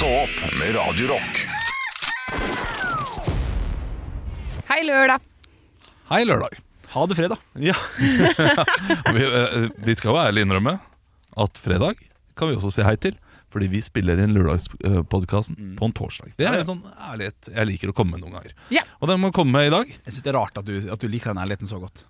Stå opp med Radio Rock. Hei, lørdag. Hei, lørdag. Ha det fredag. Ja. vi, eh, vi skal jo ærlig innrømme at fredag kan vi også si hei til. Fordi vi spiller inn lørdagspodkasten på en torsdag. Det er en sånn ærlighet jeg liker å komme med noen ganger. Ja. Og den må komme med i dag. Jeg synes Det er rart at du, at du liker den ærligheten så godt.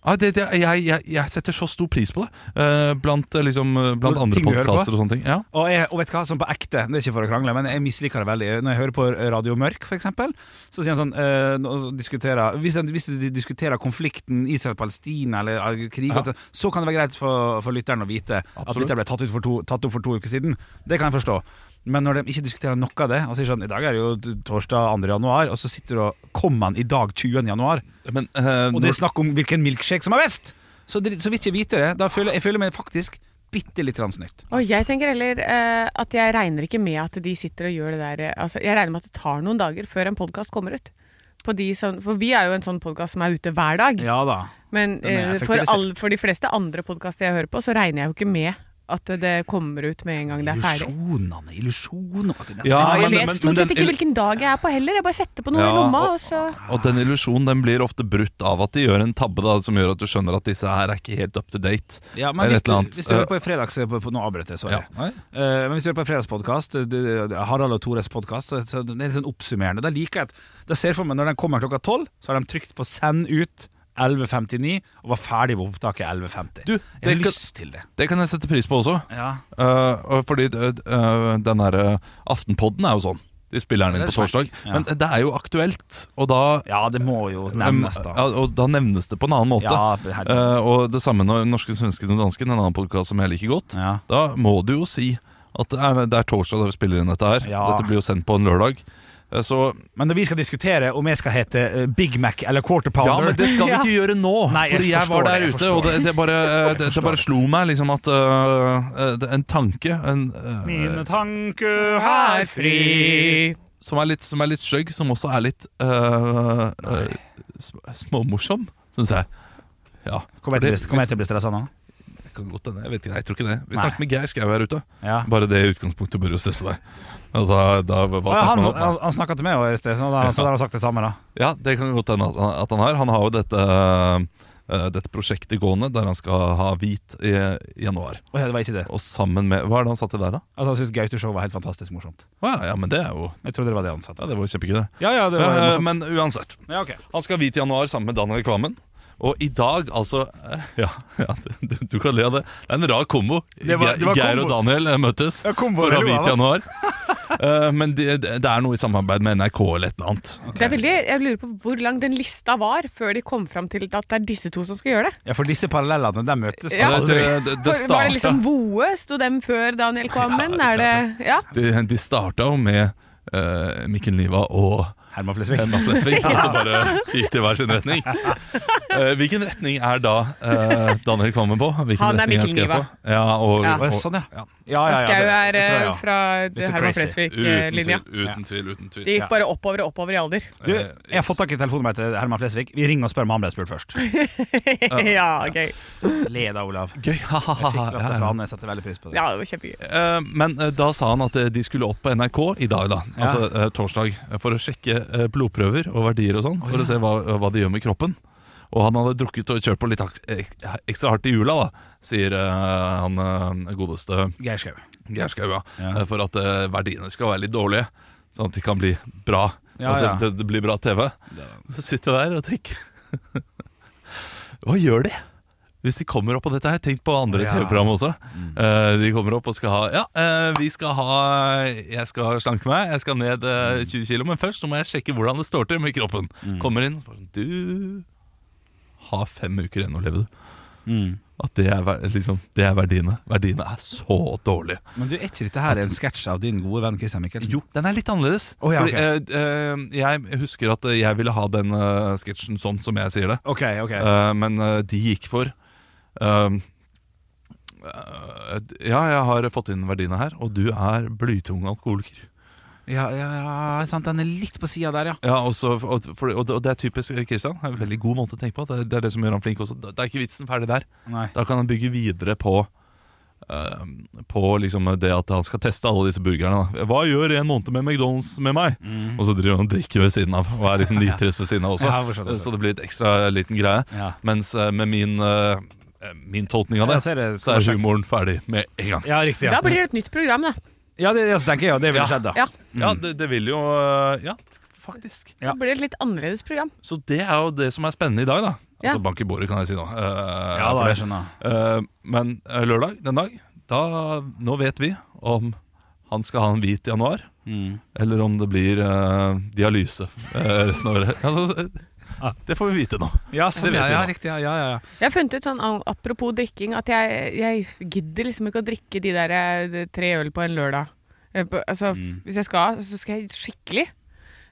Ja, det, det, jeg, jeg, jeg setter så stor pris på det. eh, blant eh, liksom, eh, blant andre podkaster og sånne ting. Ja. Og, jeg, og vet du hva, sånn på ekte, det er ikke for å krangle, men jeg misliker det veldig. Når jeg hører på Radio Mørk, eksempel, så sier han sånn eh, hvis, hvis du diskuterer konflikten Israel-Palestina eller krig, Ja. så kan det være greit for, for lytteren å vite at dette ble tatt, ut for to, tatt opp for to uker siden. Det kan jeg forstå. Men når de ikke diskuterer noe av det, og sier sånn I dag er det jo torsdag 2. januar, og så sitter du og Kommer han i dag 20. januar? Men, uh, Og det er snakk om hvilken milkshake som er best! Så, så vil ikke vite det. Da føler jeg føler meg faktisk bitte litt snytt. Og jeg tenker heller uh, at jeg regner ikke med at de sitter og gjør det der eh, altså, Jeg regner med at det tar noen dager før en podkast kommer ut. På de som, for vi er jo en sånn podkast som er ute hver dag. Ja da. Men eh, for, all, for de fleste andre podkaster jeg hører på, så regner jeg jo ikke med at det kommer ut med en gang det er ferdig. Illusjonene, illusjoner Ja, jeg vet stort sett ikke hvilken dag jeg er på heller. Jeg bare setter på noe Ja, i lomma, og- og så og den illusjonen den blir ofte brutt av at de gjør en tabbe da, som gjør at du skjønner at disse her er ikke helt up to date. Ja, men hvis du, hvis du hører på en fredags på, på, Nå avbrøt jeg, sorry. Ja. Eh, men hvis du hører på en fredagspodkast, Harald og Tores podkast, det er litt sånn oppsummerende. Da liker jeg at Da ser jeg for meg når den kommer klokka tolv, så har de trykt på 'send ut' 11.59 og var ferdig på opptaket 11.50. Du, Jeg har kan- lyst til det. Det kan jeg sette pris på også. Ja. Uh, fordi uh, den der uh, Aftenpodden er jo sånn. De spiller den inn på torsdag. Ja. Men det er jo aktuelt, og da ja, det må jo nevnes, da. Og da nevnes det på en annen måte. Ja, det Uh, og det samme når Norske, svenske og dansken, en annen podkast som jeg liker godt. Ja. Da må du jo si at det er, det er torsdag da vi spiller inn dette her. Ja. Dette blir jo sendt på en lørdag. Uh, så Men vi skal diskutere om jeg skal hete eh, Big Mac eller Quarter Pounder Ja, men det skal vi ikke gjøre nå. Nei, jeg fordi jeg var der det, ute, og det, det, bare, uh, det, det bare slo meg liksom at uh, En tanke en, uh, Mine tanker er fri som er litt, som er litt skjøgg, som også er litt uh, småmorsom, syns jeg. Ja. Kommer jeg til å bli stressa nå? Kan godt hende. Jeg vet ikke, jeg tror ikke det. Vi Nei. snakket med Geir Skau her ute. Ja. Bare det utgangspunktet bør jo stresse deg. Og da, da, hva Ja, snakker han, man om? han, han snakka til meg også i sted, så da, så da har han sagt det samme. da Ja, det kan godt hende at han, at han har. Han har jo dette, uh, dette prosjektet gående der han skal ha hvit i, januar. Og det var ikke det Og sammen med Hva er det han sa til deg, da? Altså, Han syntes Gaute-show var helt fantastisk morsomt. Ja, ja, men det er jo Jeg trodde det var det han sa. Ja, det var kjempegøy, det. Ja, ja, det var Ja, men uansett. ja, okay. Han skal ha hvit i januar sammen med Daniel Kvammen. Og i dag, altså Ja, ja du, du kan le av det. Det er en rar kombo. Det var- det var Geir kombo. og Daniel eh, møttes Ja, kombo, for å ha det lo hvit av, i januar. uh, men det, det er noe i samarbeid med NRK eller et eller annet. Det er veldig, Jeg lurer på hvor lang den lista var før de kom fram til at det er disse to som skal gjøre det. Ja, for disse parallellene, de møtes Ja. Det, aldri. det, det, det For, var det liksom Voe? Sto dem før Daniel kom? Ja, er det Ja. de, de starta jo med uh, Mikkel Niva og Herman Flesvig. Herman Flesvig, og så bare gikk det i hver sin retning. Eh, hvilken retning er da eh, Daniel Kvammen på? Hvilken Han er retning Mikkel Niva. på? Ja, og, Ja. Og, sånn, ja. Ja, ja, ja, Skau det- er så tror jeg, eh, ja. fra Litt så Herman crazy. uten Flesvig-linja. tvil, uten tvil. uten tvil Det gikk bare oppover og oppover i alder. Du, jeg har fått tak i telefonen min til Herman Flesvig. Vi ringer og spør om han ble spurt først. ja, gøy. Le da, Olav. Gøy. Jeg fikk latter fra han. Jeg setter veldig pris på det. Ja, det var kjempegøy. Eh, Men eh, da sa han at eh, de skulle opp på NRK i dag, da. Ja. Altså eh, torsdag. eh, For å sjekke eh, blodprøver og verdier og sånn. For å se hva, hva de gjør med kroppen. Og han hadde drukket og kjørt på litt ek- ekstra hardt i jula, da, sier eh, han eh, godeste Geir Skau. Geir Skau. Ja. Ja. Eh, For at eh, verdiene skal være litt dårlige, sånn at de kan bli bra. Ja, at ja. det, det, det blir bra TV. Så sitter jeg der og tenker Hva gjør de? Hvis de kommer opp på dette her, tenk på andre Ja. TV-program også. Eh, de kommer opp og skal ha Ja, uh, vi skal ha Jeg skal slanke meg, jeg skal ned uh, 20 kg, men først så må jeg sjekke hvordan det står til med kroppen. Kommer inn bare sånn Du har fem uker igjen å leve, du. At det er, liksom, det er verdiene. Verdiene er så dårlige. Men du, er ikke dette her en sketsj av din gode venn Christian Michelsen? Jo, den er litt annerledes. Oh, ja, Fordi, uh, uh, jeg husker at jeg ville ha den uh, sketsjen sånn som jeg sier det. Ok, ok. Eh, men de gikk for eh, eh, Ja, jeg har fått inn verdiene her, og du er blytung alkoholiker. Ja, ja, ja, sant, den er litt på sida der, ja. Ja, og, så, og, for, og, det, er typisk Kristian. En veldig god måte å tenke på. Det, det er det som gjør han flink også. Det er ikke vitsen ferdig der. Nei. Da kan han bygge videre på uh, på liksom det at han skal teste alle disse burgerne. Da. Hva gjør en måned med McDonald's med meg? Og så driver han og drikker ved siden av, og er liksom nitrist ved siden av også. Mm. Ja, så det blir et ekstra liten greie. Mens uh, med min, eh, min tolkning av det, det, så er humoren ferdig med en gang. Ja, riktig. Ja, Da blir det et nytt program, da. ja det, det tenker jeg, og det ville Ja. skjedd, da. Ja. Ja, det, det vil jo eh, Ja, faktisk. Ja. Da blir det et litt annerledes program. Så det er jo det som er spennende i dag, da. Ja. Altså bank i bordet, kan jeg si nå. Uh, Ja, da, jeg skjønner. Uh, men eh, lørdag, den dag, da Nå vet vi om han skal ha en hvit januar, eller om det blir uh, dialyse eh, resten av året. Altså, eh, det får vi vite nå. Ja, sånn, ja, ja, nå. riktig. Ja, ja, ja. Jeg har funnet ut sånn apropos drikking at jeg, jeg gidder liksom ikke å drikke de der eh, tre øl på en lørdag. Altså, på- Altså, Hvis jeg skal, så skal jeg skikkelig.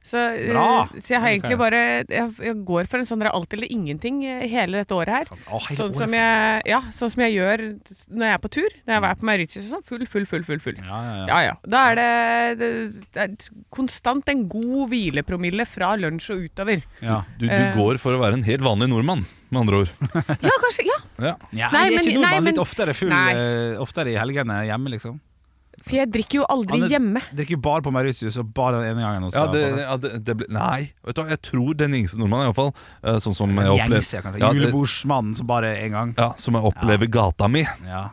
Så, eh, Bra! så jeg har egentlig bare Jeg, jeg går for en sånn der alt eller ingenting eh, hele dette året her. Å, Sånn som, jeg, ja, sånn som jeg gjør når jeg er på tur. Når jeg er på Mauritius og sånn. Full, full, full, full. full. Ja, ja, ja. Ja, ja. Da er det, det, det er konstant en god hvilepromille fra lunsj og utover. ja. Du, du Eh. går for å være en helt vanlig nordmann, med andre ord. Ja, kanskje. Ja. Ja. Ja, Nei, jeg er ikke nordmann, nei, men- litt oftere full Nei. Oftere i helgene hjemme, liksom. For jeg drikker jo aldri Han er- hjemme. Drikker jo bare på Mauritius, og bare den ene gangen Ja, det, ja, det, det ble, nei, vet du hva, jeg tror den gjengse nordmannen, iallfall. Uh, sånn som jeg opplever, Ja, Julebordsmannen som bare én gang. ja, som jeg opplever gata mi. Ja.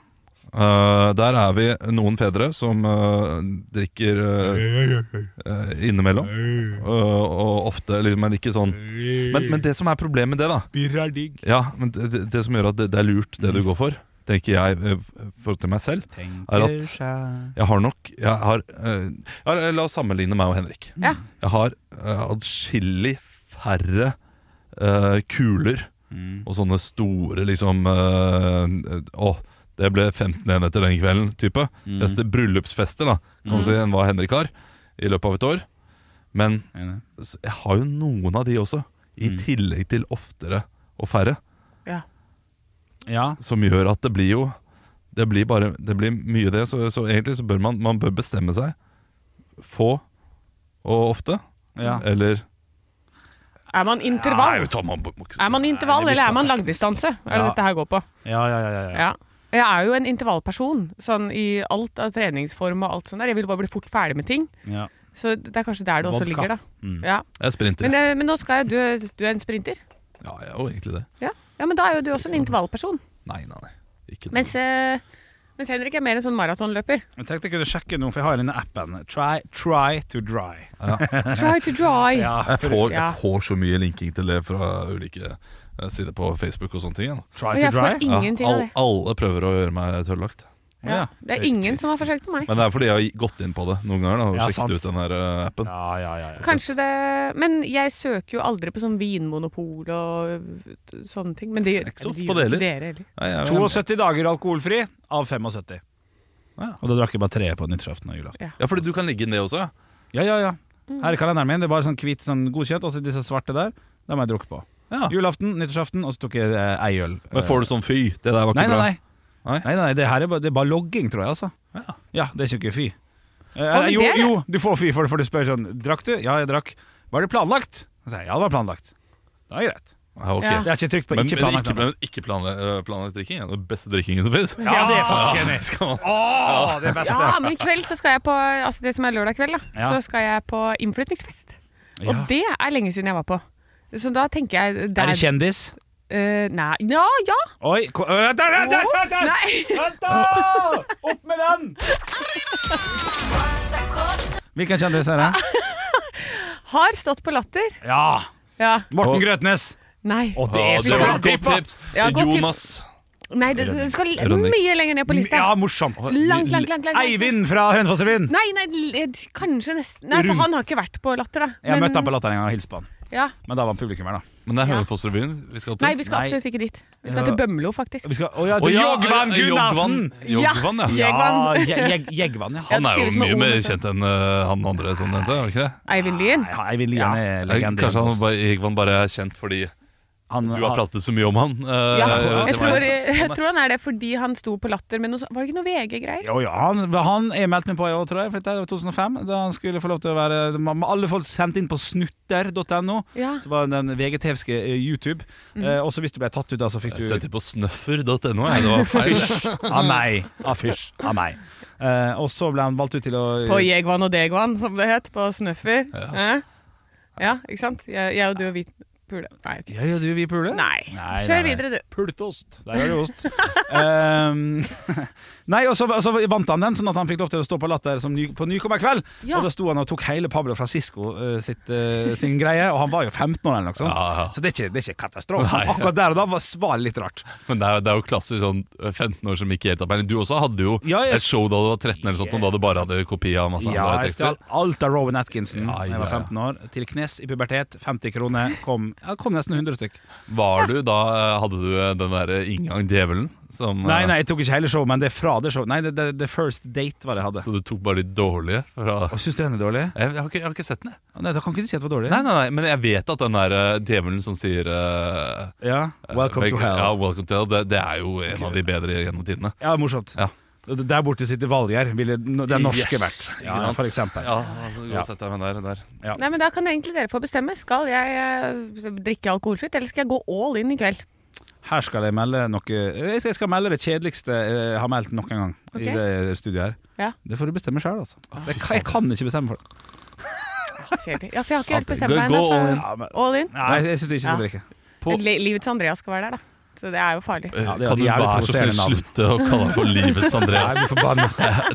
Uh, der er vi noen fedre som uh, drikker eh, eh, innimellom. Eh, og ofte, liksom, men ikke sånn men, men det som er problemet med det, da. Ja, men det, det, det som gjør at det, det er lurt, det du går for, tenker jeg forhold for til meg selv, er at jeg har nok jeg har, eh, jeg har, La oss sammenligne meg og Henrik. Ja. Jeg har uh, atskillig færre uh, kuler Mm. og sånne store liksom uh, Å, det ble 15 enheter den kvelden, type. Mm. Fleste bryllupsfester da kan man si, enn hva Henrik har i løpet av et år. Men jeg har jo noen av de også, i Mm. tillegg til oftere og færre. Ja. Ja. Som gjør at det blir jo Det blir bare Det blir mye det. Så, så egentlig så bør man Man bør bestemme seg. Få og ofte. ja. Eller Er man intervall? Ja, man Er man intervall, Nei, eller er man langdistanse? Er det Ja. dette her går på? Ja, ja, ja, ja, ja. Ja. Jeg er jo en intervallperson, sånn i alt av treningsform og alt sånt der. Jeg vil bare bli fort ferdig med ting. ja. Så det er kanskje der det også Vodka. ligger, da. Mm. Ja. Jeg sprinter. Men, eh, men nå skal jeg du, du er en sprinter? Ja, jeg er jo egentlig det. Ja. Ja, men da er jo du også en intervallperson. Nei, nei, nei. Ikke noe. Mens, eh, mens Henrik er mer en sånn maratonløper. Jeg tenkte jeg kunne sjekke noe, for jeg har denne appen. Try, try to dry. Try to dry. Ja, Jeg får, Ja. jeg får så mye linking til det fra ulike eh, sider på Facebook og sånne ting. jeg, da. Try Og to jeg dry? får ingenting av all, det. alle prøver å gjøre meg tørrlagt. Ja. Det er ingen som har forsøkt på meg. Men det er fordi jeg har gått inn på det noen ganger da, og Ja, sjekket ut den her eh, appen. Ja, ja, ja. ja. Kanskje det Men jeg søker jo aldri på sånn vinmonopol og sånne ting. Men det, er ikke så ofte de på gjør det ikke dere heller. Nei, jeg, jeg, 72 dager alkoholfri av 75. Ja. Og da drakk jeg bare tre på nyttårsaften og julaften. ja, fordi du kan ligge inn det også, ja. Ja, ja, ja. Her er kalenderen min. Det er bare sånn hvit, sånn godkjent. Og så disse svarte der. Da har jeg drukket på. ja. Julaften, nyttårsaften, og så tok jeg eh, ei øl. Men får du sånn fy? Det der var ikke Nei, nei, nei. Nei? nei, nei det her er bare, det er bare logging, tror jeg. altså Ja. Ja, det er ikke fy. Eh, jo, jo, du får fy for det, for du spør sånn Drakk du? Ja, jeg drakk. Var det planlagt? Så sier jeg, ja, det var planlagt. Da er det greit. Ja, okay. Ja. Jeg har ikke trykt på Men, ikke planlagt. men ikke men øh, planlagt drikking er den beste drikkingen som finnes. Ja, det er faktisk enig. Skal man- Åh, det beste. Ja, men i kveld så skal jeg på Altså det som er lørdag kveld, da. Ja. Så skal jeg på innflytningsfest. Og det er lenge siden jeg var på. Så da tenker jeg der, Er det kjendis? Eh, Nei Ja, ja! Oi, ko- øh, vent, der, der! vent, vent, Nei! vent da! Opp med den! Hvilken kjendis er det? Har stått på Latter. Ja, Ja. Morten Og- Grøtnes. Nei. Å, det er det så var bra et tipp! godt tips. Ja, godt tipp. Jonas. Nei, det det skal l- Ronny. mye lenger ned på lista. Ja, morsomt. Langt, langt, langt. langt. Eivind fra Hønefoss-revyen. Nei, nei, l- kanskje nesten Nei, for han har ikke vært på Latter, da. Jeg møtte han på Latter en gang og hilste på han. Ja. Men da var publikum her, da. Men det er. Hønefoss-revyen vi skal til. Nei, vi skal Nei. absolutt ikke dit. Vi skal til Bømlo, faktisk. Vi skal, å ja, Å, ja, Jogvann Gunnarsen Gunnassen! Jogvann. Ja. Ja. Ja, Jeg- Jeg- Jegvann, ja. Han er jo mye mer kjent enn øh, han andre som nevnte, er det ikke det? Eivind Lien. Eivind Lien er Eh, legende. Kanskje han bare, Egvan bare er kjent fordi Han, Du har pratet så mye om han. Uh, Ja, jeg, tror, jeg tror han er det fordi han sto på Latter Men Var det ikke noe VG-greier? Jo, ja, han, han jeg meldte meg på i år, tror jeg, for det var 2005. Da han skulle få lov til å være Alle folk sendte inn på snutter.no. Ja. Så var den VGTV-ske YouTube. YouTube. Uh, og så hvis du ble tatt ut, da, så fikk du sendte på snøffer.no, jeg. Det var feil. Av meg. Av fysj. Av meg. Uh, og så ble han valgt ut til å På Jegvan og Degvan, som det het. På Snøffer. Ja, ja ikke sant? Jeg, jeg og du og vi pule. Nei, okay. Ja, ja, du, vi pule? Nei. Nei, Kjør nei, nei. videre, du. Pultost. Der er det ost. um, nei, og så, og så vant han den, sånn at han fikk lov til å stå på Latter som ny, på Nykommerkveld. Ja. Og da sto han og tok hele Pablo Francisco uh, sitt, uh, sin greie, og han var jo 15 år eller noe sånt. Ja, ja. Så det er ikke, det er ikke katastrofe. Nei. Akkurat der og da var svaret litt rart. Men det er, det er jo klassisk sånn 15 år som ikke helt har peiling. Du også hadde jo Ja, jeg- et show da du var 13 eller sånt, og da du bare hadde kopi av masse Ja, andre jeg stjal alt av Rowan Atkinson Ja, da jeg var ja, ja. 15 år. Til knes i pubertet. 50 kroner. Kom, ja, kom nesten 100 stykk. Var du da eh, Hadde du eh, den derre inngang djevelen? Som, eh, Nei, nei, jeg tok ikke hele showet, men det er fra det showet. Nei, det, det, det First Date var det jeg hadde. Så du tok bare de dårlige? Fra, Og Syns du den er dårlig? jeg, jeg, har ikke, jeg har ikke sett den, jeg. Nei, Da kan ikke du si at det var dårlig. Nei, nei, nei, men jeg vet at den der eh, djevelen som sier uh, Ja, Welcome to hell. Ja, welcome to hell det, det er jo en av de bedre gjennom tidene. Ja, morsomt. Ja. Der borte sitter Valgjerd, ville er den norske Yes, vært. Ja, for eksempel. Ja, altså, Ja. Sette meg der, der, Ja. Nei, men Da kan egentlig dere få bestemme. Skal jeg eh, drikke alkoholfritt, eller skal jeg gå all in i kveld? Her skal jeg melde noe Jeg skal, jeg skal melde det kjedeligste jeg har meldt noen gang Okay. i det studiet her. Ja. Det får du bestemme sjøl, altså. Det, jeg kan ikke bestemme for det. Kjedelig. Ja, for jeg har ikke helt bestemt meg ennå. all in. nei, jeg syns du ikke skal Ja. drikke. På- Livets Andreas skal være der, da. Så det er jo farlig. Ja, det er kan du være så snill slutte å kalle ham for Livets Andreas? Nei, forbanna.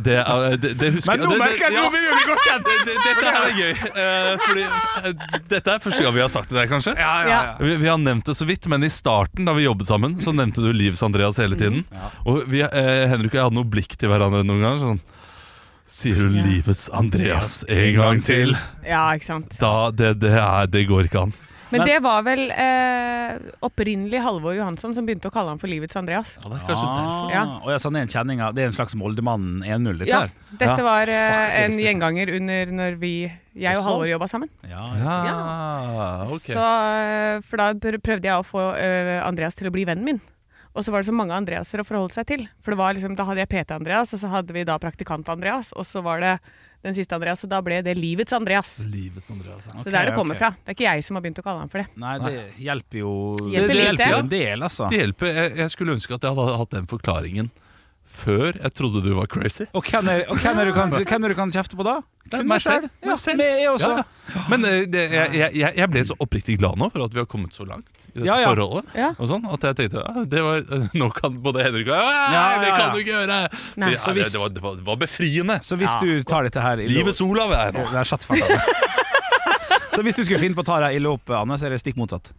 Det, er- det, det husker Men nå merker jeg ja. nå blir vi godt kjent! Det- det- Dette her er gøy. Uh, fordi eh, Dette er første gang vi har sagt det der, kanskje. Ja, ja, ja. Vi, vi har nevnt det så vidt, men i starten da vi jobbet sammen, så nevnte du Livs Andreas hele tiden. Og vi, uh, Henrik og jeg hadde noe blikk til hverandre noen ganger. Sånn Sier du Ja. Livets Andreas en gang til? Ja, ikke sant. Da, det, det, er, det går ikke an. Men Men- det var vel eh, opprinnelig Halvor Johansson som begynte å kalle ham for Livets Andreas. Ja, det er kanskje derfor. Ah, Ja. Og jeg sa det er en av Det er en slags Moldemann 1-0, dette Ja, her. dette Ja. var Fuck, eh, det en gjenganger under når vi, jeg og. Halvor jobba sammen. Ja, Ja, ok. Så, eh, for da pr- prøvde jeg å få eh, Andreas til å bli vennen min. Og så var det så mange Andreaser å forholde seg til. For det var liksom, Da hadde jeg PT-Andreas, og så hadde vi da praktikant-Andreas, og så var det den siste Andreas, og da ble det Livets Andreas. Livets Andreas. ja. Så det er det kommer okay. fra. Det er ikke jeg som har begynt å kalle ham for det. Nei, det hjelper jo Hjelper Det det, hjelper en del, altså. Det hjelper. Jeg, jeg skulle ønske at jeg hadde hatt den forklaringen før jeg trodde du var crazy. Og hvem er, og hvem er du kan, hvem er du kan kjefte på da? Det er meg selv. Ja, selv. jeg. Ja, ja. Men eh, det, jeg, jeg, jeg- jeg ble så oppriktig glad nå for at vi har kommet så langt i dette Ja, ja. forholdet. Ja. Og sånn, at jeg tenkte ja, det var, Nå kan både Henrik og jeg Ja, «Nei, ja, Det kan du ikke gjøre! Så, Så hvis- det, var, det, var, det var befriende. Så hvis Ja. du tar dette her Livets Olav er nå. Satt farta. Så hvis du skulle finne på å ta deg ille opp, Anne, så er det stikk motsatt.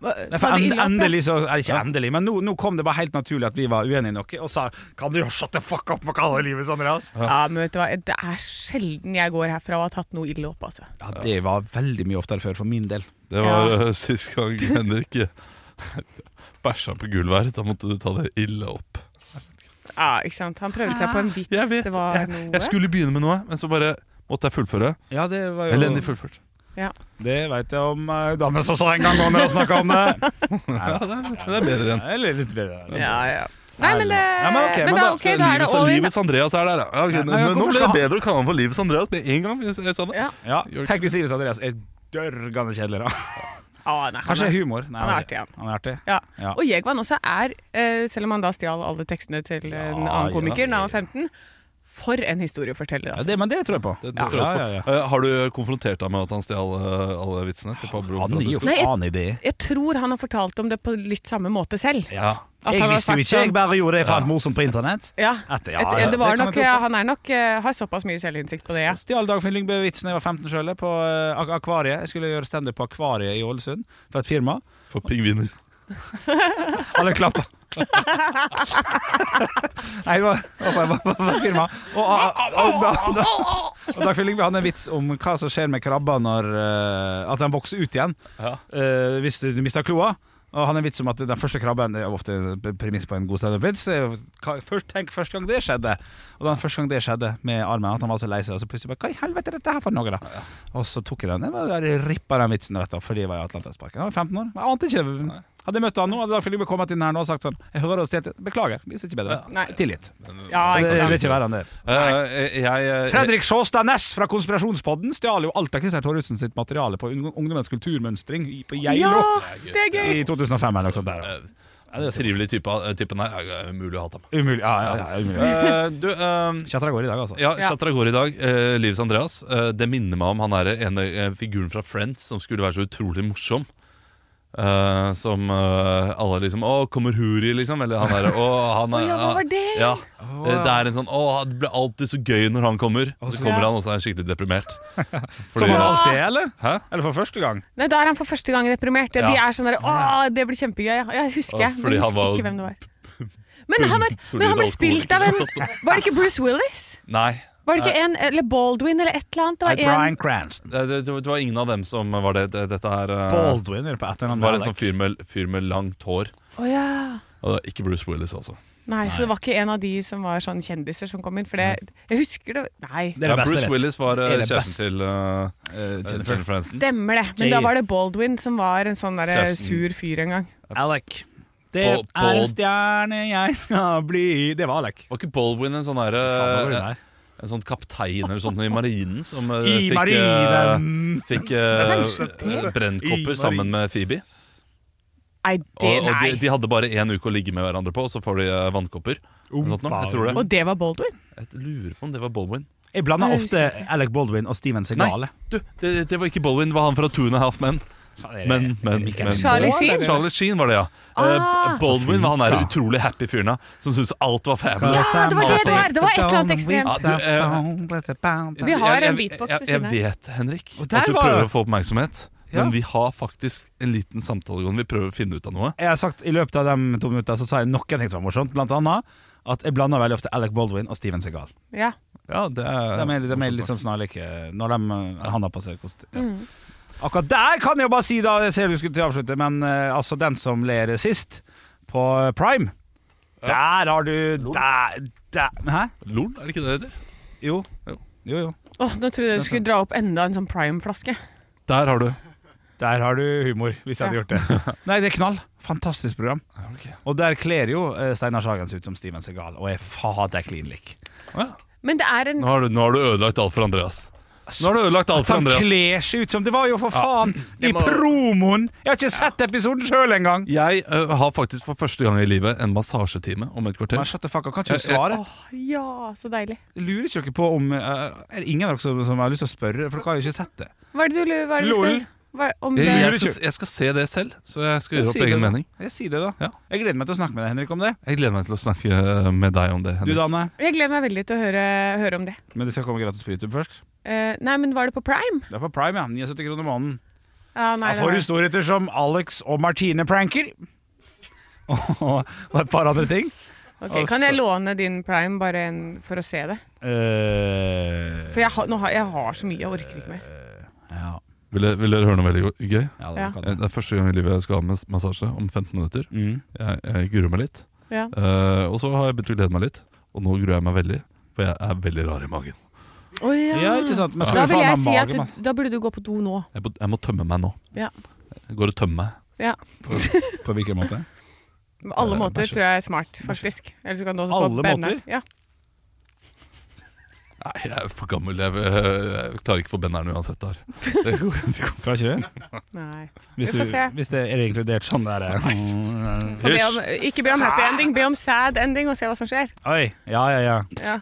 Nei, for end, ja? endelig så er det ikke endelig, men nå, nå kom det bare helt naturlig at vi var uenige i noe, og sa Kan du jo shut the fuck up med kalle livet sånn, Andreas? Ja, men vet du hva, det er sjelden jeg går herfra og har tatt noe ille opp, altså. Ja, det var veldig mye oftere før, for min del. Det var Ja. sist gang Henrik eh, bæsja på gulvet her. Da måtte du ta det ille opp. Ja, ikke sant? Han prøvde seg på en vits. Jeg vet, det var jeg, jeg skulle begynne med noe, men så bare måtte jeg fullføre. Ja, det var jo Elendig fullført. Det veit jeg om uh, damer som sa en gang når dere snakka om det. Ja, det, er- det er bedre enn Eller litt bedre. Ja, ja. Nei, men, det, Ja, men ok, men, da, da ok, da er det Livets, all in. Livets Andreas er der, ja. Okay, ok, Nei, nå, blir nå ble det bedre å kalle ham for Livets Andreas med en gang. hvis jeg sa det. Ja. Ja, Tenk hvis Livets Andreas er dørgende kjedelig, da. Ah, nei, Kanskje er- humor. Nei, han er altså, artig, han. Han er artig. Ja. Ja. Og Jegvan også er, eh, selv om han da stjal alle tekstene til en Ja, annen komiker ja. da han var 15, for en historieforteller, Ja, altså. det, men det tror jeg på. Det, det Ja, tror jeg på. ja, ja, ja. Eh, Har du konfrontert ham med at han stjal alle, alle vitsene til Pablo Han gir jo jeg- faen i det. Jeg tror han har fortalt om det på litt samme måte selv. Ja. At Jeg visste jo ikke, jeg sånn- bare gjorde det jeg fant morsomt på internett. Ja, Etter- ja, Et, ja, det var det nok, jeg han er nok, eh, har såpass mye selvinnsikt på det, ja. Stjal Dagfinn Lyngbø-vitsen jeg var 15 sjøl, på uh, Akvariet. Jeg skulle gjøre standup på Akvariet i Ålesund for et firma. For pingviner. Alle klappa. Nei, det var, var, var firma. Og, og, og, og, og Dagfinn Lyngbø hadde en vits om hva som skjer med krabber når uh, At den vokser ut igjen Ja. eh, hvis du mister kloa. Og han har en vits om at den første krabben Det er ofte premiss på en god standup-vits. Tenk første gang det skjedde. Og da første gang det skjedde med armen, at han var så lei seg, og så plutselig bare Hva i helvete er dette her for noe, da? Og så tok jeg den. Jeg rippa den vitsen rett opp fordi jeg var i Atlanterhavsparken. Jeg var 15 år. Jeg ante ikke Hadde jeg møtt han nå, hadde Dag Philippe kommet inn her nå og sagt sånn Jeg hører oss til Beklager, visste ikke bedre. Nei. Tillit. Ja, Så det, det vil ikke være han der. Eh, jeg, jeg, Fredrik Sjåstad Næss fra Konspirasjonspodden stjal jo alt av Christer Thoresen sitt materiale på ung- Ungdommens kulturmønstring i- på Ja, Geilo det er gøy! i 2005 eller noe sånt der. eh, trivelig type, eh, typen her. er umulig å hate ham. Umulig. Ja, ja, ja, umulig. Eh, du, eh, Chatra går i dag, altså. ja, Ja. Chatra går i dag. eh, Livs Andreas. Eh, det minner meg om han er ene eh, figuren fra Friends som skulle være så utrolig morsom. Eh, som uh, alle liksom Å, kommer Huri, liksom? Eller han derre Å, han er ja, hva var det? Ja. Oh. Det er en sånn Å, det blir alltid så gøy når han kommer. Og så kommer Ja. han, og så er han skikkelig deprimert. Som han alltid er, eller? Hæ? Eller for første gang? Nei, Da er han for første gang deprimert. Ja. De er sånn der Å, det blir kjempegøy. Ja, jeg husker jeg. fordi Men han var ikke hvem det var. Men han, var, men han ble spilt av en. Var det ikke Bruce Willis? Nei. Var det ikke en Eller Baldwin eller et eller annet? Det var Brian Cranston. Det, det, det var ingen av dem som var det. det dette her eh, Baldwin på det eller annet var en sånn fyr med, fyr med langt hår. Å ja. Og det var ikke Bruce Willis, altså. Nei, så det var ikke en av de som var sånn kjendiser som kom inn? For det, jeg husker det Nei. Det er Ja, det beste Bruce. Willis var eh, er det kjæresten til uh, Eh, Jennifer Jennifer. Aniston. Stemmer det. Men Jay. da var det Baldwin som var en sånn der Kjæresten. sur fyr en gang. Alec. Det Paul- er en stjerne jeg skal bli Det var Alec. Var ikke Baldwin en sånn Faen, var derre der? En sånn kaptein eller sånt i marinen som eh, I fikk, marinen. Uh, fikk eh, eh, brennkopper I sammen med Phoebe. Nei, det Og, og nei. de, de hadde bare én uke å ligge med hverandre på, og så får de uh, vannkopper. Tror det. Og det var Baldwin? Jeg lurer på om det var Baldwin. Jeg blander ofte. Alec Baldwin og Steven Segal. Du, det, det var ikke Baldwin, det var han fra Two and a Half Men. Men, men, men Charlie Sheen? Charlie Sheen var det, ja. Ah. Eh, Baldwin var han der utrolig happy fyren som syntes alt var fabulous. Ja, det var det det var. Det var et eller annet ekstremt. Vi har en jeg- beatbox jeg, ved siden av. vet, Henrik, at du prøver å få oppmerksomhet. Ja. Men vi har faktisk en liten samtale gående. Vi prøver å finne ut av noe. Jeg har sagt I løpet av de to minuttene Så sa jeg noen ting som var morsomt. Blant annet at jeg blander veldig ofte Alec Baldwin og Steven Segal. Ja. Ja, det De er, er, de er litt sånn snarlike når de, han har på seg kostyme. Ja. Mm. Akkurat der kan jeg jo bare si, da Jeg ser du skulle til å avslutte, men eh, altså den som ler sist, på Prime Der har du der, der. Hæ? Er det ikke det det heter? Jo. Jo. Jo, jo. Åh, nå trodde jeg du skulle dra opp enda en sånn Prime-flaske. Der har du. Der har du humor, hvis jeg hadde gjort det. Nei, det er knall. Fantastisk program. Og der kler jo eh, Steinar Sagen seg ut som Steven Segal, og er fader klin lik. Ja. Men det er en Nå, har du, nå har du ødelagt alt for Andreas. Nå har du ødelagt alt At for han kler seg ut som Det var jo for faen i promoen! Jeg har ikke sett episoden sjøl engang! Jeg uh, har faktisk for første gang i livet en massasjetime om et kvarter. Shut the fuck up, Kan ikke du svare? Åh, ja, så deilig. Lurer ikke dere på om uh, Er det ingen av dere som, som har lyst til å spørre? For dere har jo ikke sett det. Hva er det du lurer hva er det du skal hva, Om Jeg, jeg, skal, jeg skal se det selv, så jeg skal gjøre opp egen mening. Jeg sier det, da. Ja. Jeg gleder meg til å snakke med deg, Henrik, om det. Jeg gleder meg til å snakke med deg om det. Du, Henrik. Dane. Jeg gleder meg veldig til å høre, høre om det. Men det skal komme gratis på YouTube først. Uh, nei, men var det på Prime? Det er på Prime, ja. 79 kroner måneden. Ja, nei, Jeg får historieter som Alex og Martine pranker. og et par andre ting. Ok, Kan jeg låne din Prime bare en, for å se det? Uh, For jeg, har- nå har, jeg har så mye, jeg orker ikke mer. ja, Vil, dere- vil dere høre noe veldig gøy? ja, det Ja. kan Eh, Det er første gang i livet jeg skal ha med massasje om 15 minutter. Mm. Jeg, jeg gruer meg litt. Ja. Uh, og så har jeg begynt å glede meg litt. Og nå gruer jeg meg veldig, for jeg er veldig rar i magen. Oh, ja. Ja, ikke sant? Men skal Da vil jeg si at du, da burde du gå på do nå. Jeg må, jeg må tømme meg nå. Ja. Jeg går og tømmer meg. Ja. På hvilken måte? Alle Eh, måter tror jeg er smart, faktisk. Eller du kan også Alle få måter? Ja. Nei, jeg er for gammel. Jeg, jeg klarer ikke å få benderen uansett. Der. Det går, det går. Klarer ikke det? Nei. Hvis, du, hvis det er inkludert sånn der eh, be om, ikke be om happy ending, be om sad ending, og se hva som skjer. Oi, ja, ja, ja. Ja.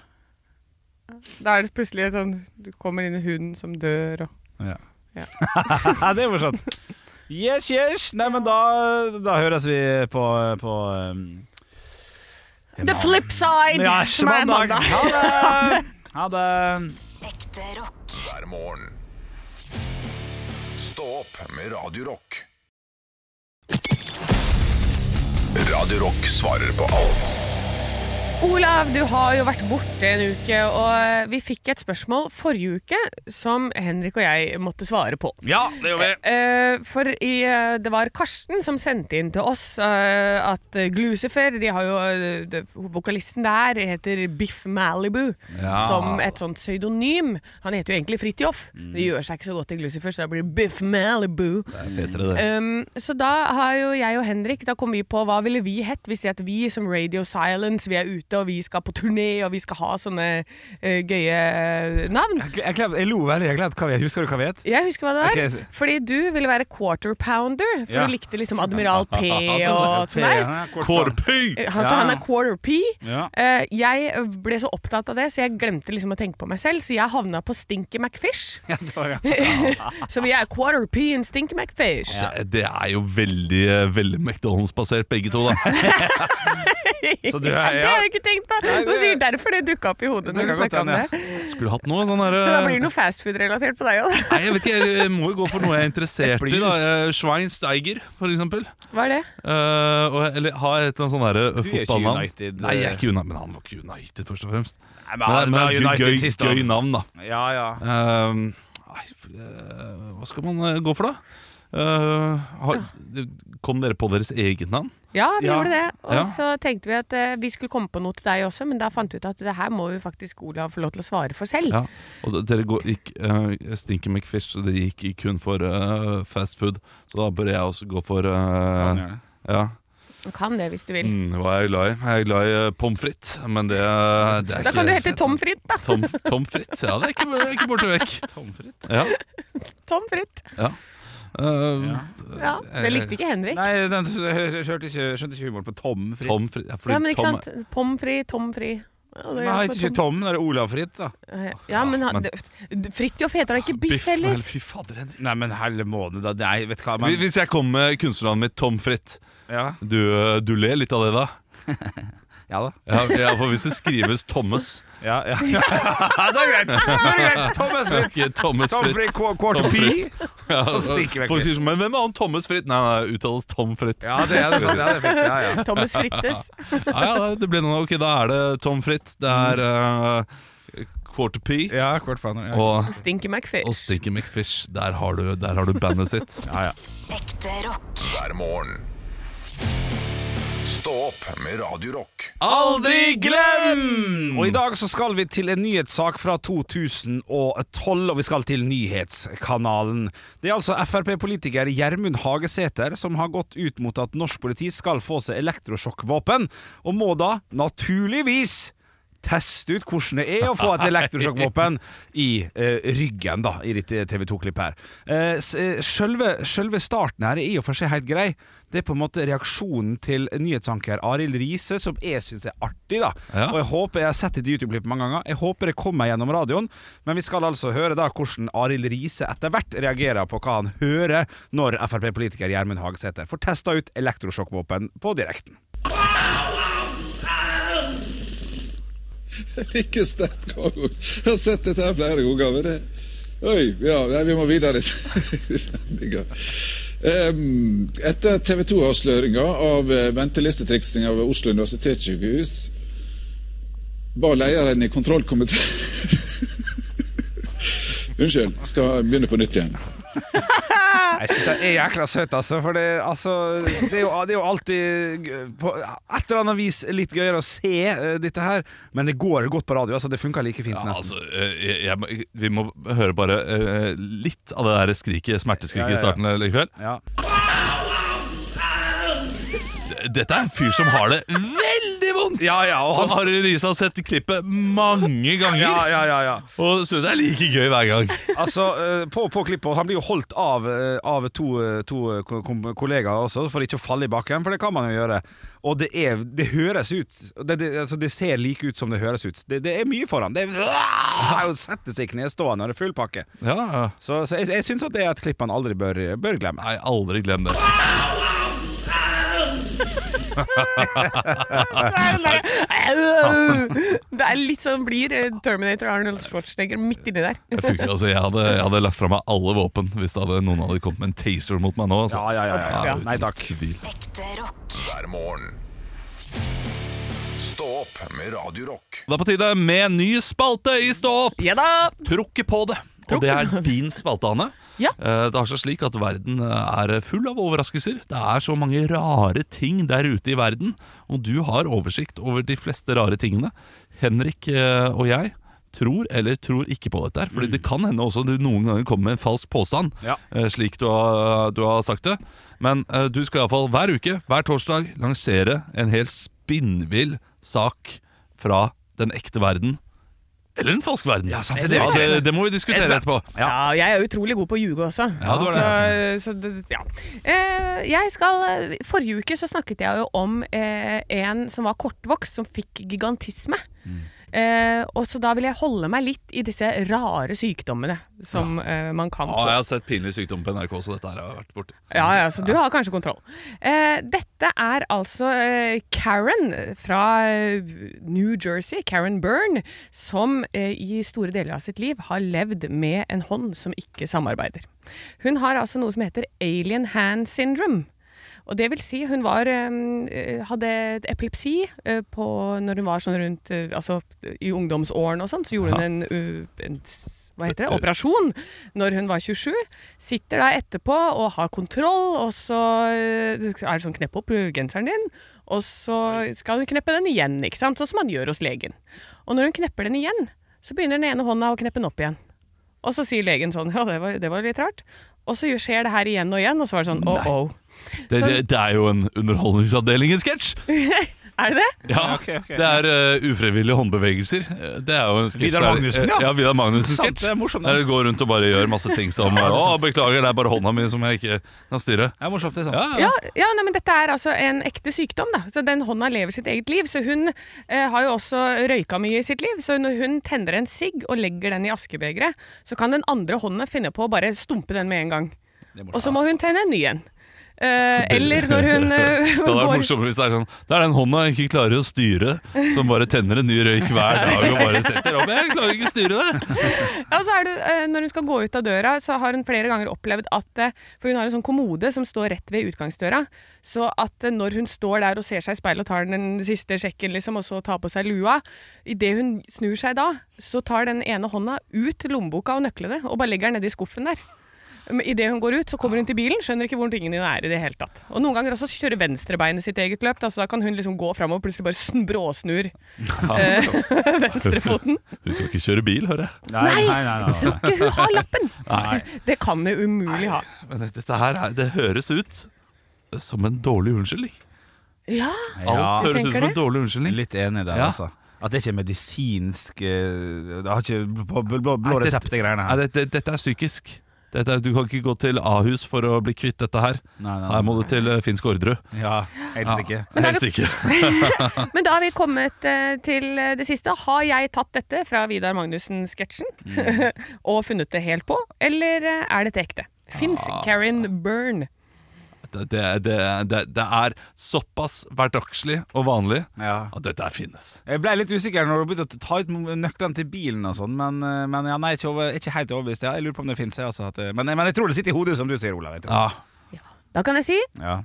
Da er det plutselig et sånn Du kommer inn i huden som dør og ja. Ja. det er morsomt. Yes, yes. Nei, men da, da høres vi på, på um, The flip side! Ja, som er mandag. Ha det! Ha det. Ekte rock. hver morgen. Stå opp med Radiorock. Radiorock svarer på alt du har jo vært borte en uke, og vi fikk et spørsmål forrige uke som Henrik og jeg måtte svare på. Ja, det gjorde vi. Eh, For i, eh, det var Karsten som sendte inn til oss eh, at Glucifer de har jo, eh, Vokalisten der heter Biff Malibu Ja. som et sånt pseudonym. Han heter jo egentlig Fridtjof. Det gjør seg ikke så godt i Glucifer, så da blir det Biff Malibu. Det er fetere, det. Um, så da har jo jeg og Henrik Da kom vi på hva ville vi hett hvis at vi som Radio Silence Vi er ute og vi skal på turné og vi skal ha sånne uh, gøye eh, navn. Jeg, jeg, jeg lo veldig. Jeg hva vi Husker du hva vi het? Jeg husker hva det var. Okay. så- Fordi du ville være quarter pounder. For Ja. du likte liksom Admiral P og sånn der. Quarter P! Eh, Han, Ja. Han er quarter P. Ja. Uh, jeg ble så opptatt av det, så jeg glemte liksom å tenke på meg selv. Så jeg havna på Stinky McFish. Ja, det var, ja. så vi er quarter P and Stinky McFish. Det, det er jo veldig, eh, veldig McDonald's-basert, begge to, da. Så du er- Ja, det har jeg ikke tenkt på. Det var sikkert derfor det dukka opp i hodet når du snakka om det. Skulle hatt noe sånn der Så da blir det noe fastfood-relatert på deg òg. Nei, jeg vet ikke, jeg må jo gå for noe jeg er interessert i. da Eh, Schweinsteiger, for eksempel. Hva er det? Uh, og, eller ha et eller annet sånn derre Du er ikke fotballnavn. United, Nei, jeg er eh. ikke United, men han var ikke United, først og fremst. Nei, men Men, han men var gøy, siste gøy, gøy navn, da. Ja, ja. Ehm, eh, hva skal man eh, gå for, da? Eh, har, kom dere på deres eget navn? Ja, vi Ja. gjorde det. Og Ja. så tenkte vi at uh, vi skulle komme på noe til deg også, men da fant vi ut at det her må jo faktisk Olav få lov til å svare for selv. Ja. Og dere går, gikk uh, Stinky McFish, så dere gikk kun for uh, fast food. Så da bør jeg også gå for Kan uh, det. Ja. Du kan det hvis du vil. Mm, hva er jeg glad i? Jeg er glad i uh, pommes frites, men det, det er Da kan du hete Tom Fritt, da. Tom, Tom Fritt. Ja, det er ikke, det er ikke borte vekk. Tom Fritt? Ja. Tom Fritt. ja. Eh, Ja. Ja, Det likte ikke Henrik. Nei, den, jeg, jeg hørte ikke, skjønte ikke humoren på Tom Fri. Tom fri Ja, fordi Ja, men ikke Tom, sant? Pommes frites, Tom Fri. Ja, Nei, ikke Tom, det er Olav Fritt, da. Eh, Ja, men, men- det- Fridtjof heter da ikke Biff heller. Biff, Fy fader, Henrik. Nei, men helle måned, da. Nei, vet hva men, Hvis jeg kommer med kunstnernavnet mitt Tom Fritt, ja. du, du ler litt av det da? ja da. Ja, ja, for hvis det skrives Thomas Ja, ja. det er greit! Det er greit. Thomas Det er Fritt. ikke Thomas Tom Fritt, quarter Tom P. Ja, vekk folk sier sånn, men hvem er han Thomas Fritt? Nei, nei, uttales Tom Fritt. Ja, det er det. Ja, det er fint. Ja, ja. Thomas Frittes. Ja, ja, det ble noe. Ok, da er det Tom Fritt. Det er uh, Quarter P ja faen. Ja. og, Stinky McFish. og Stinky McFish. Der har du, der har du bandet sitt. Ja, ja. Ekte rock. hver morgen. Stå opp med Radio Rock. Aldri glem! Og i dag så skal vi til en nyhetssak fra 2012, og vi skal til Nyhetskanalen. Det er altså Frp-politiker Gjermund Hagesæter som har gått ut mot at norsk politi skal få seg elektrosjokkvåpen, og må da naturligvis teste ut hvordan det er å få et elektrosjokkvåpen i eh, ryggen, da, i ditt TV 2-klipp her. Eh, eh, selve, selve starten her er i og for seg helt grei. Det er på en måte reaksjonen til nyhetsanker Arild Riise som jeg syns er artig. da Ja. Og Jeg håper, jeg har sett et YouTube-klipp mange ganger Jeg håper det kommer gjennom radioen. Men vi skal altså høre da hvordan Arild Riise etter hvert reagerer på hva han hører når Frp-politiker Gjermund Hagesæter får testa ut elektrosjokkvåpen på direkten. Like sterkt. Jeg har sett dette her flere ganger. det- Oi, ja, nei, vi må videre i sendinga. Um, etter TV 2-avsløringa av eh, ventelistetriksinga ved Oslo universitetssykehus ba lederen i kontrollkomiteen Unnskyld, skal begynne på nytt igjen. Jeg syns det er jækla søt, altså. For det, altså, det, er, jo, det er jo alltid på et eller annet vis litt gøyere å se uh, dette her. Men det går godt på radio. Altså, det funker like fint, Ja, nesten. altså, eh, jeg, jeg, vi må høre bare uh, litt av det der skriket, smerteskriket Ja, i starten likevel. Ja. Dette er en fyr som har det veldig vondt! Ja, ja, og han- og Harry Riise har sett klippet mange ganger. Ja, ja, ja, ja. Og synes det er like gøy hver gang. Altså, eh, på, på klippet Han blir jo holdt av, eh, av to, eh, to kollegaer også, for ikke å falle i bakken, for det kan man jo gjøre. Og det, er, det høres ut det, det, altså, det ser like ut som det høres ut. Det, det er mye for ham. Det er, å sette seg knestående når det er full pakke. Ja, ja. Så, så jeg, jeg syns at det er et klipp man aldri bør, bør glemme. Nei, aldri glem det. Det er litt sånn blir eh, Terminator Arnold Schwarzenegger midt inni der. Jeg, funker, altså, jeg, hadde, jeg hadde lagt fra meg alle våpen hvis det hadde, noen hadde kommet med en taser mot meg nå. Altså. Ja, ja, ja, ja. Nei takk. Ekte rock. hver morgen. Stå opp med Radio Rock. Det er på tide med en ny spalte i Stå opp! Ja da! Trukke på det. Og det er din spalte, Anne. Ja. Eh, Det har seg slik at verden eh, er full av overraskelser. Det er så mange rare ting der ute i verden, og du har oversikt over de fleste rare tingene. Henrik eh, og jeg tror eller tror ikke på dette her. Fordi det kan hende også du noen ganger kommer med en falsk påstand, Ja. eh, slik du har, du har sagt det. Men du skal iallfall hver uke, hver torsdag, lansere en helt spinnvill sak fra den ekte verden. Eller en falsk verden. Ja, sant, det det det, det må vi er diskutere etterpå. Ja, jeg er utrolig god på å ljuge også. Ja, du er så, så det, ja. Eh, jeg skal, forrige uke så snakket jeg jo om eh, en som var kortvokst, som fikk gigantisme. Mm. Eh, og så da vil jeg holde meg litt i disse rare sykdommene som eh, man kan Ja, jeg har sett pinlig sykdom på NRK, så dette her har jeg vært borti. Ja, ja, så du har kanskje kontroll. Eh, dette er altså eh, Karen fra eh, New Jersey, Karen Byrne, som eh, i store deler av sitt liv har levd med en hånd som ikke samarbeider. Hun har altså noe som heter alien hand syndrome. Og det vil si, hun var, eh, hadde epilepsi eh, på, når hun var sånn rundt eh, Altså i ungdomsårene og sånn, så gjorde hun en, en hva heter det, operasjon når hun var 27. Sitter da etterpå og har kontroll, og så eh, er det sånn knepp opp genseren din, og så skal hun kneppe den igjen, ikke sant? sånn som man gjør hos legen. Og når hun knepper den igjen, så begynner den ene hånda å kneppe den opp igjen. Og så sier legen sånn, ja det var, det var litt rart. Og så skjer det her igjen og igjen, og så var det sånn, oh oh. Det, det, det er jo en Underholdningsavdelingen-sketsj! Er det det? Ja, okay, okay. Det er uh, ufrivillige håndbevegelser. Eh, Det er jo en sketsj Vidar der- Magnussen, ja. ja. Vidar Magnussen Sant, sketsj. det er morsomt, Der det går rundt og bare gjør masse ting som Ja, er Å, beklager, det er bare hånda mi som jeg ikke kan styre. Det er morsomt, det er sant. Ja, Ja, ja nei, men dette er altså en ekte sykdom, da. Så den hånda lever sitt eget liv. Så hun eh, har jo også røyka mye i sitt liv. Så når hun tenner en sigg og legger den i askebegeret, så kan den andre hånda finne på å bare stumpe den med en gang. Og så må hun tenne en ny en. Eh, eller når hun uh, Det hadde vært morsommere hvis det er sånn Det er den hånda jeg ikke klarer å styre, som bare tenner en ny røyk hver dag og bare setter opp. Jeg klarer ikke å styre det! Ja, så er det, uh, Når hun skal gå ut av døra, så har hun flere ganger opplevd at For hun har en sånn kommode som står rett ved utgangsdøra. Så at når hun står der og ser seg i speilet og tar den siste sjekken, liksom, og så tar på seg lua Idet hun snur seg da, så tar den ene hånda ut lommeboka og nøklene og bare legger den nedi skuffen der. Idet hun går ut, så kommer hun til bilen, skjønner ikke hvor tingene er i det hele tatt. Og noen ganger også kjører venstrebeinet sitt eget løp, da, så da kan hun liksom gå fram og plutselig bare bråsnur eh, venstrefoten. Hun skal ikke kjøre bil, hører jeg. Nei, nei, nei, nei, nei. Ikke hun har lappen! Nei. Det kan hun umulig ha. Men dette her er, det høres ut som en dårlig unnskyldning. Ja, Alt Ja. Høres ut som en dårlig unnskyldning. Litt enig der, Ja. altså. At det ikke er medisinsk eh, Det har ikke blå, blå, blå resept, de greiene Nei, her. det, det, dette er psykisk. Dette, er- du kan ikke gå til Ahus for å bli kvitt dette her. Nei, nei, Her må du til eh, Finsk Orderud. Ja, helst ikke. Men da er Helst ikke. Men da har vi kommet eh, til eh, det siste. Har jeg tatt dette fra Vidar Magnussen-sketsjen og funnet det helt på, eller er dette ekte? Fins Karen Byrne? Det, det, det, det, er såpass hverdagslig og vanlig Ja. at dette finnes. Jeg ble litt usikker når du begynte å ta ut nøklene til bilen og sånn, men, eh, men ja, nei, ikke, over, ikke helt overbevist. Ja, jeg lurer på om det fins. Altså, at men, men jeg tror det sitter i hodet, som du sier, Olav. Ja. Da kan jeg si Ja.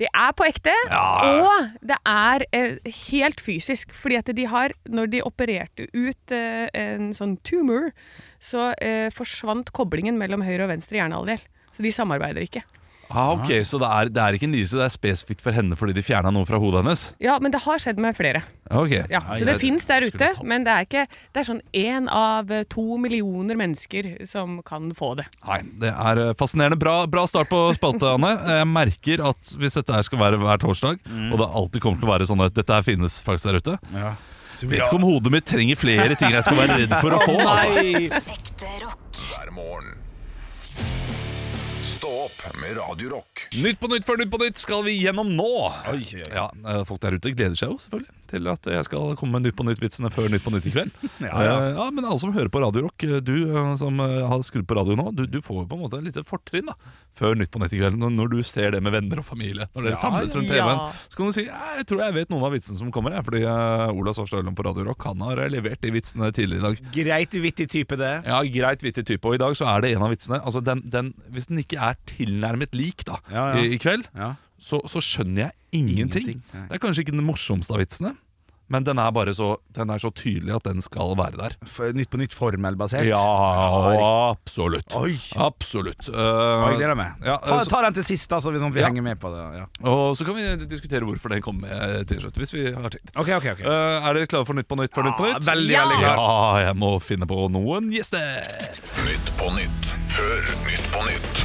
det er på ekte, og det er eh, helt fysisk. Fordi at de har, når de opererte ut eh, en sånn tumor, så eh, forsvant koblingen mellom høyre og venstre hjernehalvdel. Så de samarbeider ikke. Ah, ok, Så det er, det er ikke en lidelse, det er spesifikt for henne fordi de fjerna noe fra hodet hennes? Ja, men det har skjedd med flere. Ok Ja, Nei, så det jeg- fins der ute, ta- men det er ikke Det er sånn én av eh, to millioner mennesker som kan få det. Nei, Det er eh, fascinerende. Bra, bra start på spalte, Anne. Jeg merker at hvis dette her skal være hver torsdag, og det alltid kommer til å være sånn at dette her finnes faktisk der ute Ja. Jeg vet ikke om hodet mitt trenger flere ting jeg skal være redd for å få. Altså. Ekte rock. hver morgen. Opp med Radio Rock. Nytt på nytt før Nytt på nytt skal vi gjennom nå. Oi, oi, oi. Ja, eh, Folk der ute gleder seg jo selvfølgelig til at jeg skal komme med Nytt på nytt-vitsene før Nytt på nytt i kveld. Ja, ja. Eh, ja, Men alle som hører på Radio Rock, eh, du eh, som har skrudd på radio nå, du, du får jo på en måte et lite fortrinn da før Nytt på nytt i kveld. Når, du ser det med venner og familie, når dere Ja, samles rundt. TV-en, så kan du si jeg tror jeg vet noen av vitsene som kommer. Fordi uh, Ola Svarstad på Radio Rock Han har levert de vitsene tidligere i dag. Greit vittig type, det. Ja, Greit vittig type. Og i dag så er det en av vitsene. Altså den, den, Hvis den ikke er tilnærmet lik da. I, i kveld, Ja. Så, så skjønner jeg ingenting. Ingenting. Det er kanskje ikke den morsomste av vitsene. men den er bare så, den er så tydelig at den skal være der. For, nytt på nytt formelbasert. Ja, absolutt. Oi. Absolutt. Oi, Jeg gleder Uh, meg. ja, ta, så- ta den til sist, da, så vi, sånn, vi Ja. henger med på det. Ja. og så kan vi diskutere hvorfor den kommer med til slutt, hvis vi har tid. Okay, okay, okay. Uh, er dere klare for Nytt på nytt for Nytt på nytt? veldig, Ja. veldig klar. Ja, jeg må finne på noen gjester. Nytt på nytt før Nytt på nytt.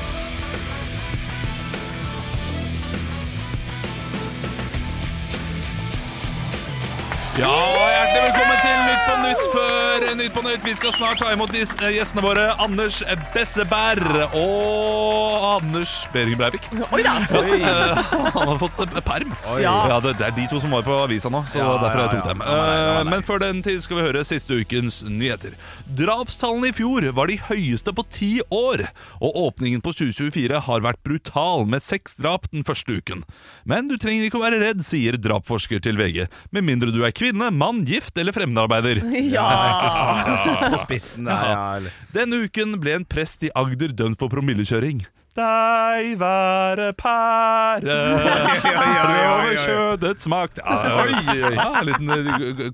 Ja, hjertelig velkommen til Nytt før Nytt på Nytt. Vi skal snart ta imot eh, gjestene våre Anders Besseberg og Anders Behring Breivik. Oi da! Eh, Han har fått eh, perm. Ja. det, det er de to som var på avisa nå, så Ja, derfor har jeg ja, tok dem. Ja. Men før den tid skal vi høre siste ukens nyheter. Drapstallene i fjor var de høyeste på ti år, og åpningen på 2024 har vært brutal, med seks drap den første uken. Men du trenger ikke å være redd, sier drapforsker til VG, med mindre du er kvinne, mann, gift eller fremmedarbeider. Ja. På spissen der, ja. Denne uken ble en prest i Agder dømt for promillekjøring. Deg være pære over kjødets makt ja, ja, En liten eh,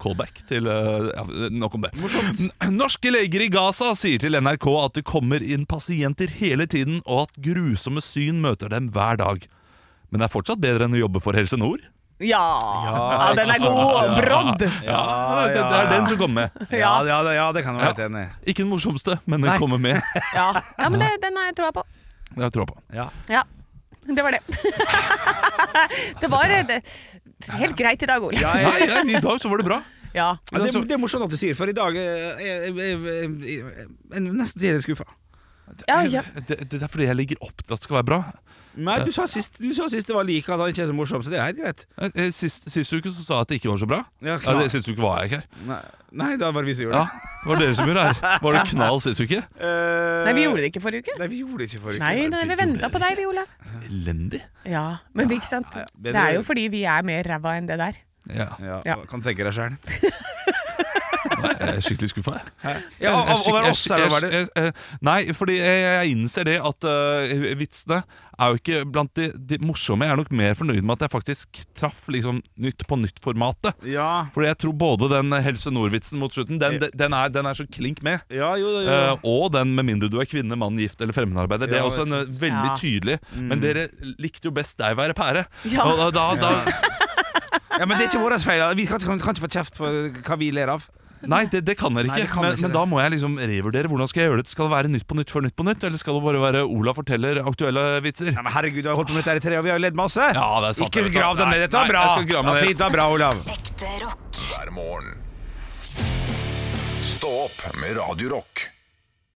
callback til eh, ja, Nok om det. Norske leger i Gaza sier til NRK at det kommer inn pasienter hele tiden, og at grusomme syn møter dem hver dag. Men det er fortsatt bedre enn å jobbe for Helse Nord. Ja. ja, den er god. Brodd. Ja, det, det er den som kommer med. Ja, ja, det- ja, det kan du være helt enig i. Ikke den morsomste, men den Nei. kommer med. Ja, ja men det, den har jeg troa på. Det har jeg troa på. Ja. Ja. Det var det. det var eh, det, helt greit i dag, Ole. Ja, jeg, i dag så var det bra. Ja. ja, det, det er morsomt at du sier for i dag er jeg, jeg, jeg, jeg, jeg nesten er skuffa. Ja, ja. Det, det er fordi jeg legger opp til at det skal være bra. Nei, du sa sist, du sa sist det var like, at han ikke er så morsom, så det er helt greit. Eh, Sist, sist uke så sa jeg at det ikke var så bra. Ja, Ja, knall. det, Sist uke var jeg ikke her. Nei, nei, det var det vi som gjorde Ja, det. Det var dere som gjorde det her. Var det knall sist uke? Eh, Nei, vi gjorde det ikke forrige uke. Nei, vi gjorde det ikke forrige Nei, uke. nei, vi venta på deg, vi, Olav. Elendig. Ja, men ikke sant? Ja, ja, Det er jo fordi vi er mer ræva enn det der. Ja, Ja, Ja. Kan tenke deg sjøl. jeg er skikkelig skuffa. jeg. Ja, over oss, eller var det jeg- jeg- Nei, fordi jeg, jeg innser det at uh, vitsene er jo ikke blant de, de morsomme. Jeg er nok mer fornøyd med at jeg faktisk traff liksom Nytt på nytt-formatet. Ja, Fordi jeg tror både den Helse Nord-vitsen mot slutten, den, den, er, den er så klink med. ja jo, jo, Uh, og den med mindre du er kvinne, mann, gift eller fremmedarbeider. Det er Ja, også en eh, veldig Ja. tydelig. Men dere likte jo best deg være pære. Ja. Og da, da, da, Ja, Men det er ikke vår feil. Vi kan, kan, kan ikke få kjeft for hva vi ler av. nei, det, det kan dere ikke. Nei, kan men, ikke men da må jeg liksom revurdere. Hvordan skal jeg gjøre det? Skal det være Nytt på nytt før Nytt på nytt, eller skal det bare være Ola forteller aktuelle vitser? Ja, men herregud, du har holdt på med dette i tre år, vi har jo ledd masse. Ja, det er sant, ikke det, grav deg Nei, ned. Dette var nei, bra. jeg skal grave meg ja, ned. fint, det var bra, Olav. Ekte rock. hver morgen. Stå opp med Radio Rock.